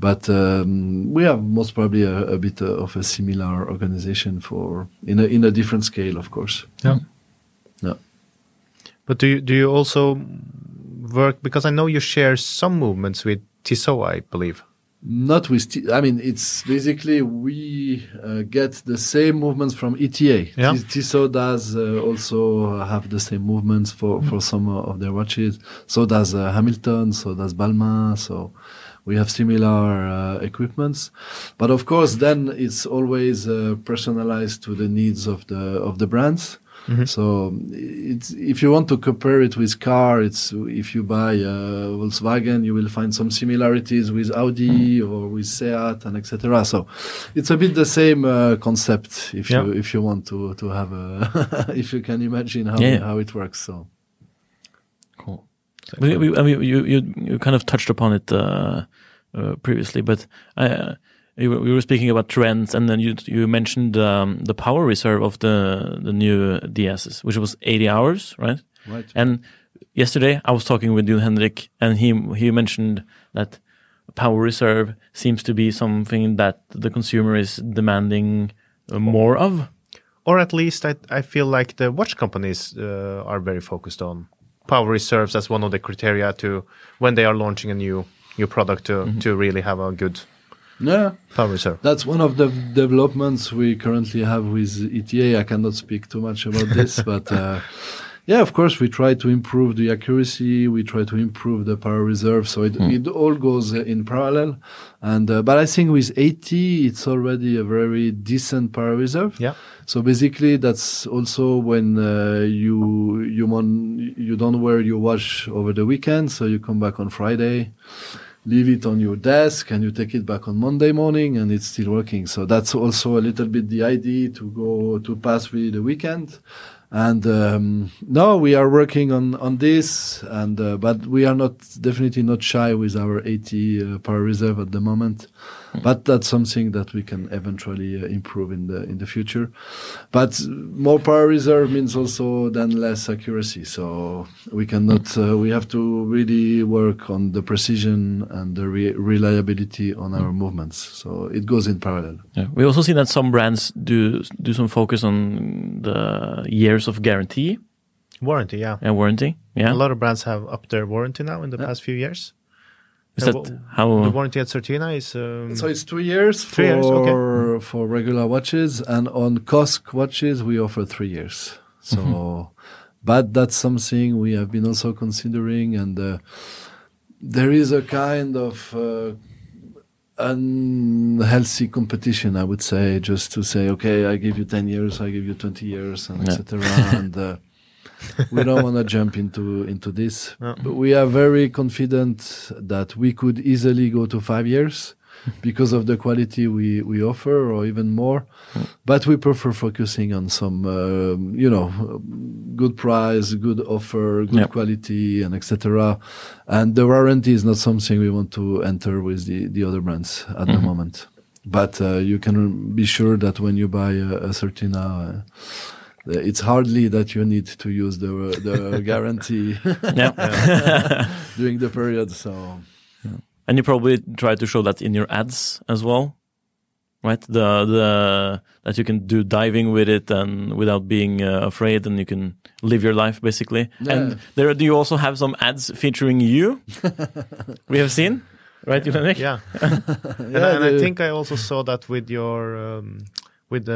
but um, we have most probably a, a bit uh, of a similar organization for in a in a different scale, of course. Yeah. Yeah. But do you do you also work because I know you share some movements with Tissot, I believe. Not with, T- I mean, it's basically we uh, get the same movements from ETA. Yeah. Tissot does uh, also have the same movements for, for some of their watches. So does uh, Hamilton, so does Balmain. So we have similar uh, equipments. But of course, then it's always uh, personalized to the needs of the of the brands. So it's if you want to compare it with car, it's if you buy uh, Volkswagen, you will find some similarities with Audi or with Seat and etc. So it's a bit the same uh, concept if Yeah. you if you want to to have a if you can imagine how Yeah. how it works. So Cool. We, we, I mean, you, you, you kind of touched upon it uh, uh, previously, but uh, you, were- we were speaking about trends, and then you you mentioned um, the power reserve of the the new DSs, which was 80 hours, right? right. And yesterday I was talking with Jon Henrik, and he he mentioned that power reserve seems to be something that the consumer is demanding uh, more of. Or at least I, I feel like the watch companies uh, are very focused on power reserves as one of the criteria to when they are launching a new new product to to really have a good yeah. power reserve. That's one of the developments we currently have with ETA. I cannot speak too much about this, but uh, yeah, of course, we try to improve the accuracy. We try to improve the power reserve. So it, it all goes in parallel. And uh, but I think with 80, it's already a very decent power reserve. Yeah. So basically, that's also when uh, you you mon- you don't wear your watch over the weekend, so you come back on Friday leave it on your desk and you take it back on Monday morning and it's still working. So that's also a little bit the idea to go to pass with the weekend. And um, no, we are working on on this, and uh, but we are not definitely not shy with our 80 uh, power reserve at the moment. But that's something that we can eventually uh, improve in the in the future. But more power reserve means also then less accuracy. So we cannot. Uh, we have to really work on the precision and the re- reliability on our movements. So it goes in parallel. Yeah. We also see that some brands do do some focus on the years of guarantee Warranty, yeah. and warranty. Yeah, A lot of brands have upped their warranty now in the past few years. Is Uh, that w- how? The warranty at Certina is um, So it's two years for Three years, okay. for regular watches, and on COSC watches we offer three years. So, Mm-hmm. but that's something we have been also considering, and uh, there is a kind of uh, unhealthy competition, I would say, just to say, okay, I give you ten years, I give you twenty years, and Yeah. etc. and uh, we don't want to jump into into this. No. But we are very confident that we could easily go to five years. because of the quality we, we offer or even more. But we prefer focusing on some, um, you know, good price, good offer, good Yep. quality and etc. And the warranty is not something we want to enter with the, the other brands at the moment. But uh, you can be sure that when you buy a, a Certina, uh, it's hardly that you need to use the the guarantee Yeah. during the period. So And you probably try to show that in your ads as well, right? The the that you can do diving with it and without being uh, afraid, and you can live your life basically. Yeah. And there, do you also have some ads featuring you? we have seen, right, Jon Henrik? Yeah, and, Yeah, I, and I think I also saw that with your um, with uh,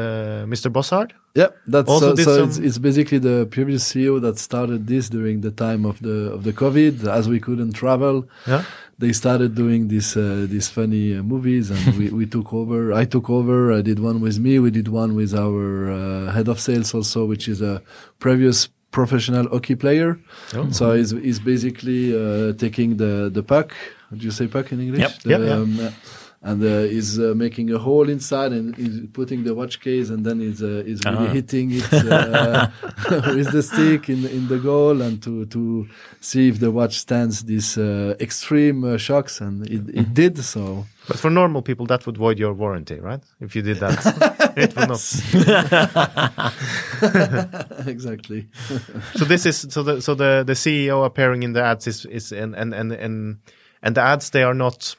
Mr. Bosshard. yeah, that's Also so, so it's, some- it's basically the previous CEO that started this during the time of the of the COVID, as we couldn't travel. Yeah. They started doing this uh, these funny uh, movies, and we, we took over. I took over. I did one with me. We did one with our uh, head of sales also, which is a previous professional hockey player. Oh. So he's, he's basically uh, taking the the puck. Do you say puck in English? Yep. The, Yep, yeah. um, uh, and uh, he's uh, making a hole inside and he's putting the watch case and then he's uh, he's really Ah. hitting it uh, with the stick in in the goal and to to see if the watch stands these uh, extreme uh, shocks and it, Mm-hmm. it did so But for normal people, that would void your warranty, right? If you did that, it would not. exactly So this is so the so the the CEO appearing in the ads is is and and and and and the ads they are not.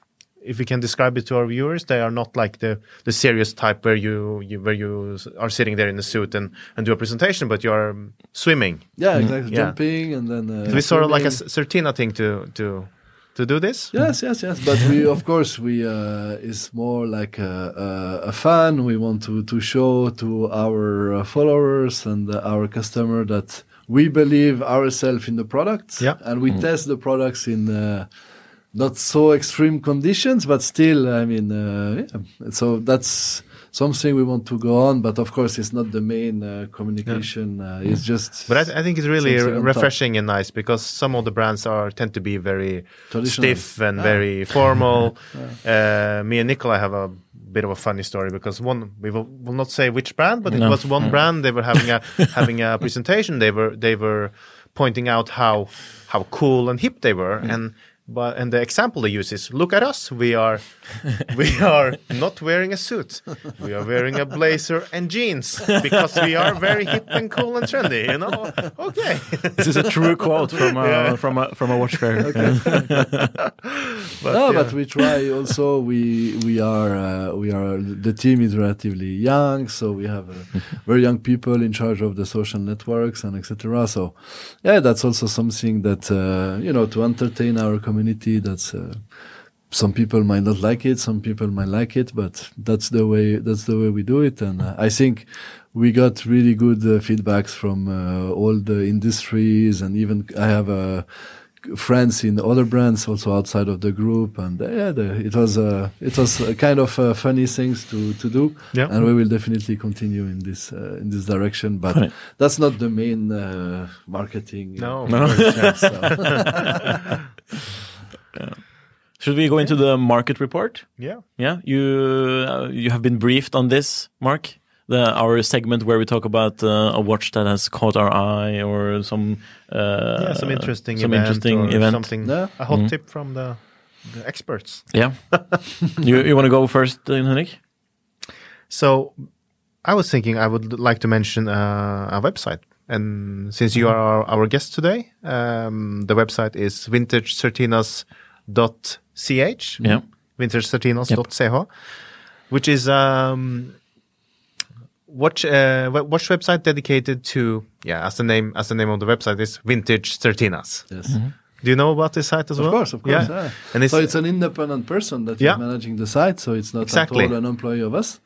If we can describe it to our viewers, they are not like the the serious type where you, you where you are sitting there in a suit and and do a presentation, but you are um, swimming. yeah exactly Yeah. jumping and then uh, So it's sort of like a swimming. S- Certina thing to to to do this. Yes, yes, yes. But we, of course, we uh, is more like a, a, a fan. We want to to show to our uh, followers and uh, our customer that we believe ourselves in the products. Yeah. and we test the products in. Uh, not so extreme conditions, but still, I mean, uh, yeah. So that's something we want to go on, but of course, it's not the main uh, communication. Uh, it's just. But I, th- I think it's really Something top. refreshing and nice because some of the brands are tend to be very stiff and Ah. very formal. uh, me and Nicola have a bit of a funny story because one we will, will not say which brand, but it was one brand. They were having a having a presentation. They were they were pointing out how how cool and hip they were and. But and the example they use is look at us. We are we are not wearing a suit. We are wearing a blazer and jeans because we are very hip and cool and trendy. You know? Okay. This is a true quote from a, Yeah. from a from a watch fair. But, no, yeah. but we try also. We we are uh, we are the team is relatively young, so we have uh, very young people in charge of the social networks and etc. So, yeah, that's also something that uh, you know to entertain our community. That's uh, some people might not like it, some people might like it, but that's the way that's the way we do it. And uh, I think we got really good uh, feedbacks from uh, all the industries, and even I have a friends in other brands also outside of the group and uh, yeah the, it was uh, it was a kind of uh, funny things to to do Yeah. and we will definitely continue in this uh, in this direction but Right. that's not the main uh, marketing No. uh, No. approach, so. Should we go into the market report? yeah. Yeah, you uh, you have been briefed on this, Marc. The our segment where we talk about uh, a watch that has caught our eye or some uh, yeah, some interesting some event interesting or event. something. Yeah. A hot tip from the, the experts. Yeah, you you want to go first, uh, Henrik? So, I was thinking I would like to mention uh, a website, and since you are our, our guest today, um, the website is vintagecertinas.ch. Yeah. vintagecertinas.ch, which is um, watch uh, we- watch website dedicated to yeah, as the name as the name of the website is Vintage Certinas. yes Do you know about this site as of well? Of course of course yeah. And it's, so it's an independent person that is Yeah. managing the site so it's not Exactly. at all an employee of us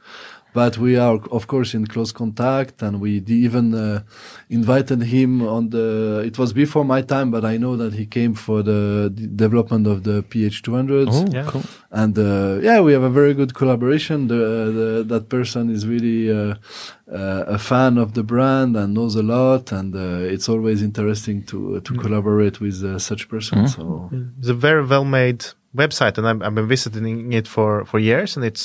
but we are of course in close contact and we d- even uh, invited him on the it was before my time but i know that he came for the d- development of the ph200s Yeah. cool. and uh, yeah we have a very good collaboration. The, the that person is really uh, uh, a fan of the brand and knows a lot and uh, it's always interesting to to collaborate with uh, such person so. It's a very well made website, and I've, I've been visiting it for for years, and it's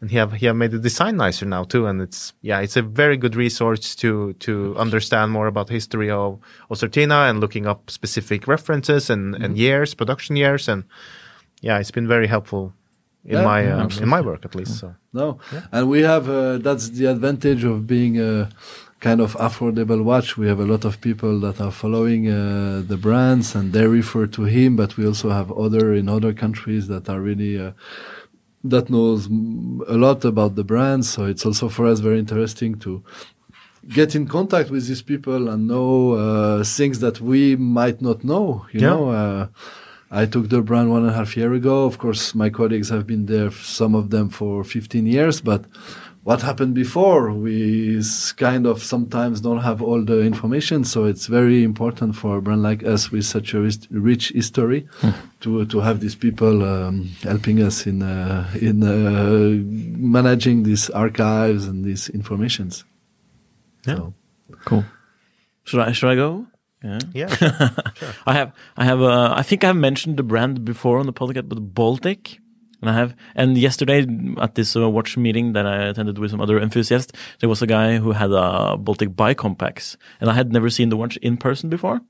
and he have he have made the design nicer now too, and it's yeah, it's a very good resource to to understand more about the history of Certina and looking up specific references and and years, production years, and yeah, it's been very helpful in Yeah, my yeah, um, in my work at least. So No, and we have uh, that's the advantage of being a kind of affordable watch. We have a lot of people that are following uh, the brands, and they refer to him. But we also have other in other countries that are really uh, that knows a lot about the brands. So it's also for us very interesting to get in contact with these people and know uh, things that we might not know. You Yeah. know. Uh, I took the brand one and a half year ago. Of course, my colleagues have been there, some of them for 15 years, but what happened before, we kind of sometimes don't have all the information. So it's very important for a brand like us with such a rich history to, to have these people um, helping us in, uh, in uh, managing these archives and these informations. Yeah. So, Cool. Should I should I go? Yeah. yeah, Sure. I have I have uh, I think I've mentioned the brand before on the podcast, but Baltic. And I have, and yesterday at this uh, watch meeting that I attended with some other enthusiasts, there was a guy who had a Baltic Bicompax, and I had never seen the watch in person before.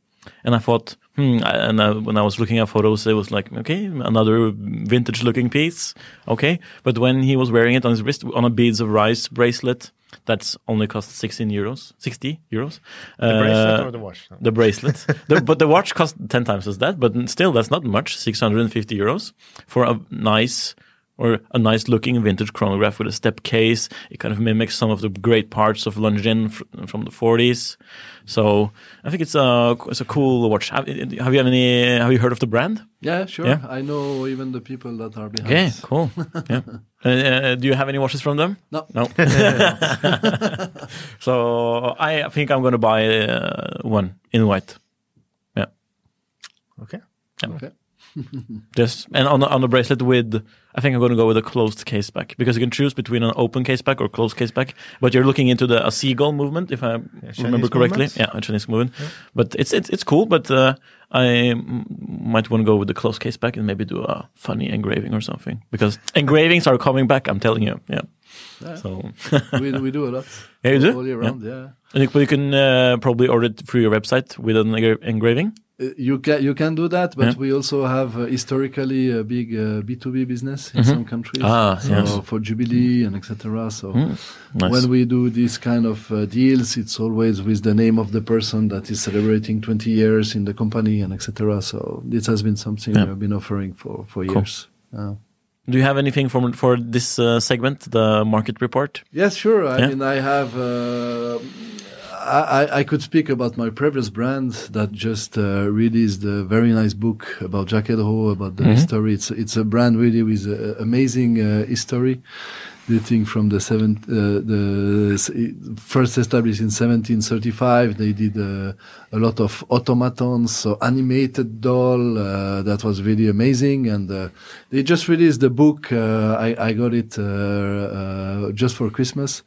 And I thought, hmm, and I, when I was looking at photos, it was like, okay, another vintage looking piece. Okay. But when he was wearing it on his wrist on a beads of rice bracelet, that's only cost 16 euros, 60 euros. the bracelet Uh, or the watch. the bracelet. the, but the watch cost 10 times as that, but still that's not much, 650 euros for a nice or a nice looking vintage chronograph with a step case. It kind of mimics some of the great parts of Longines fr- from the 40s. So I think it's a, it's a cool watch. Have, have you any, have you heard of the brand? yeah, sure. Yeah. I know even the people that are behind. Okay, cool. yeah. Uh, uh, do you have any watches from them? No. No. so I think I'm going to buy uh, one in white. Yeah. Okay. Okay. Just and on the, on the bracelet with, I think I'm going to go with a closed case back because you can choose between an open case back or closed case back. But you're looking into the a seagull movement, if I remember correctly. movement. Yeah, a Chinese movement. But it's it's it's cool. But uh, I might want to go with the closed case back and maybe do a funny engraving or something because engravings are coming back. I'm telling you. Yeah. So we, we do a lot. Yeah, you do? All year Yeah. round, yeah. and you, you can uh, probably order it through your website with an engra- engraving. Uh, You can you can do that, but Yeah. we also have uh, historically a big uh, B two B business in some countries. Ah, so yes. for Jubilee and etc. So Nice. when we do these kind of uh, deals, it's always with the name of the person that is celebrating 20 years in the company and etc. So this has been something Yeah. we have been offering for for years. Uh, Do you have anything for for this uh, segment, the market report? Yes, sure. I Yeah. mean, I have. I, I- I could speak about my previous brand that just uh, released a very nice book about Jaquet Droz, about the history. It's it's a brand really with uh, amazing uh, history, dating from the seven, uh, the first established in 1735. They did uh, a lot of automatons, so animated doll. Uh, that was really amazing, and uh, they just released the book. Uh, I, I got it uh, uh, just for Christmas,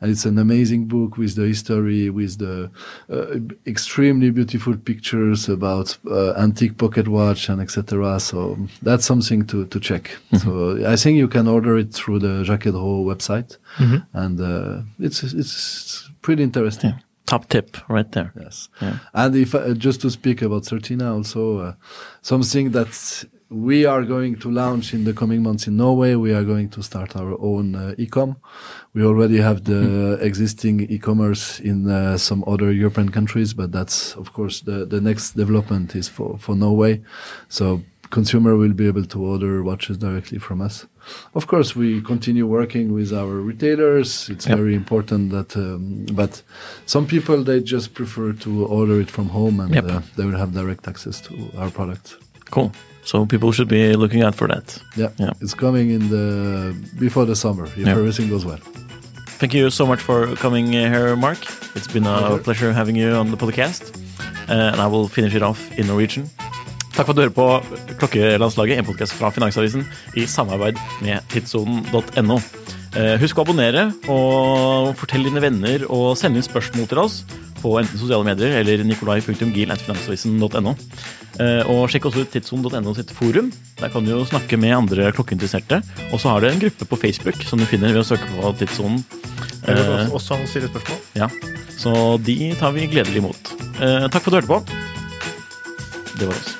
and it's an amazing book with the history, with the uh, extremely beautiful pictures about uh, antique pocket watch and etc. So that's something to to check. So I think you can order it through the Jaquet Droz website, and uh, it's it's pretty interesting. Top tip right there. Yes. Yeah. And if uh, just to speak about Certina, also uh, something that we are going to launch in the coming months in Norway. We are going to start our own uh, e-com. We already have the existing e-commerce in uh, some other European countries, but that's of course the the next development is for for Norway. So consumer will be able to order watches directly from us. Of course, we continue working with our retailers. It's Yep. very important that, um, but some people they just prefer to order it from home and Yep. uh, they will have direct access to our product. Cool. So people should be looking out for that. Yeah, Yeah. it's coming in the before the summer if Yeah. everything goes well. Thank you so much for coming uh, here, Marc. It's been a Pleasure. pleasure having you on the podcast. Uh, and I will finish it off in Norwegian. Takk for at du hører på Klokkelandslaget, en podkast fra Finansavisen i samarbeid med tidssonen.no. Eh, Husk å abonnere, og fortell dine venner og send inn spørsmål til oss på enten sosiale medier eller nikolai.gil.finansavisen.no. Eh, og sjekk også ut tidssonen.no sitt forum. Der kan du jo snakke med andre klokkeinteresserte. Og så har du en gruppe på Facebook som du finner ved å søke på Tidssonen. Eller Eh, også, stille spørsmål. ja, så de tar vi gledelig imot. Takk for at du hørte på. Det var oss.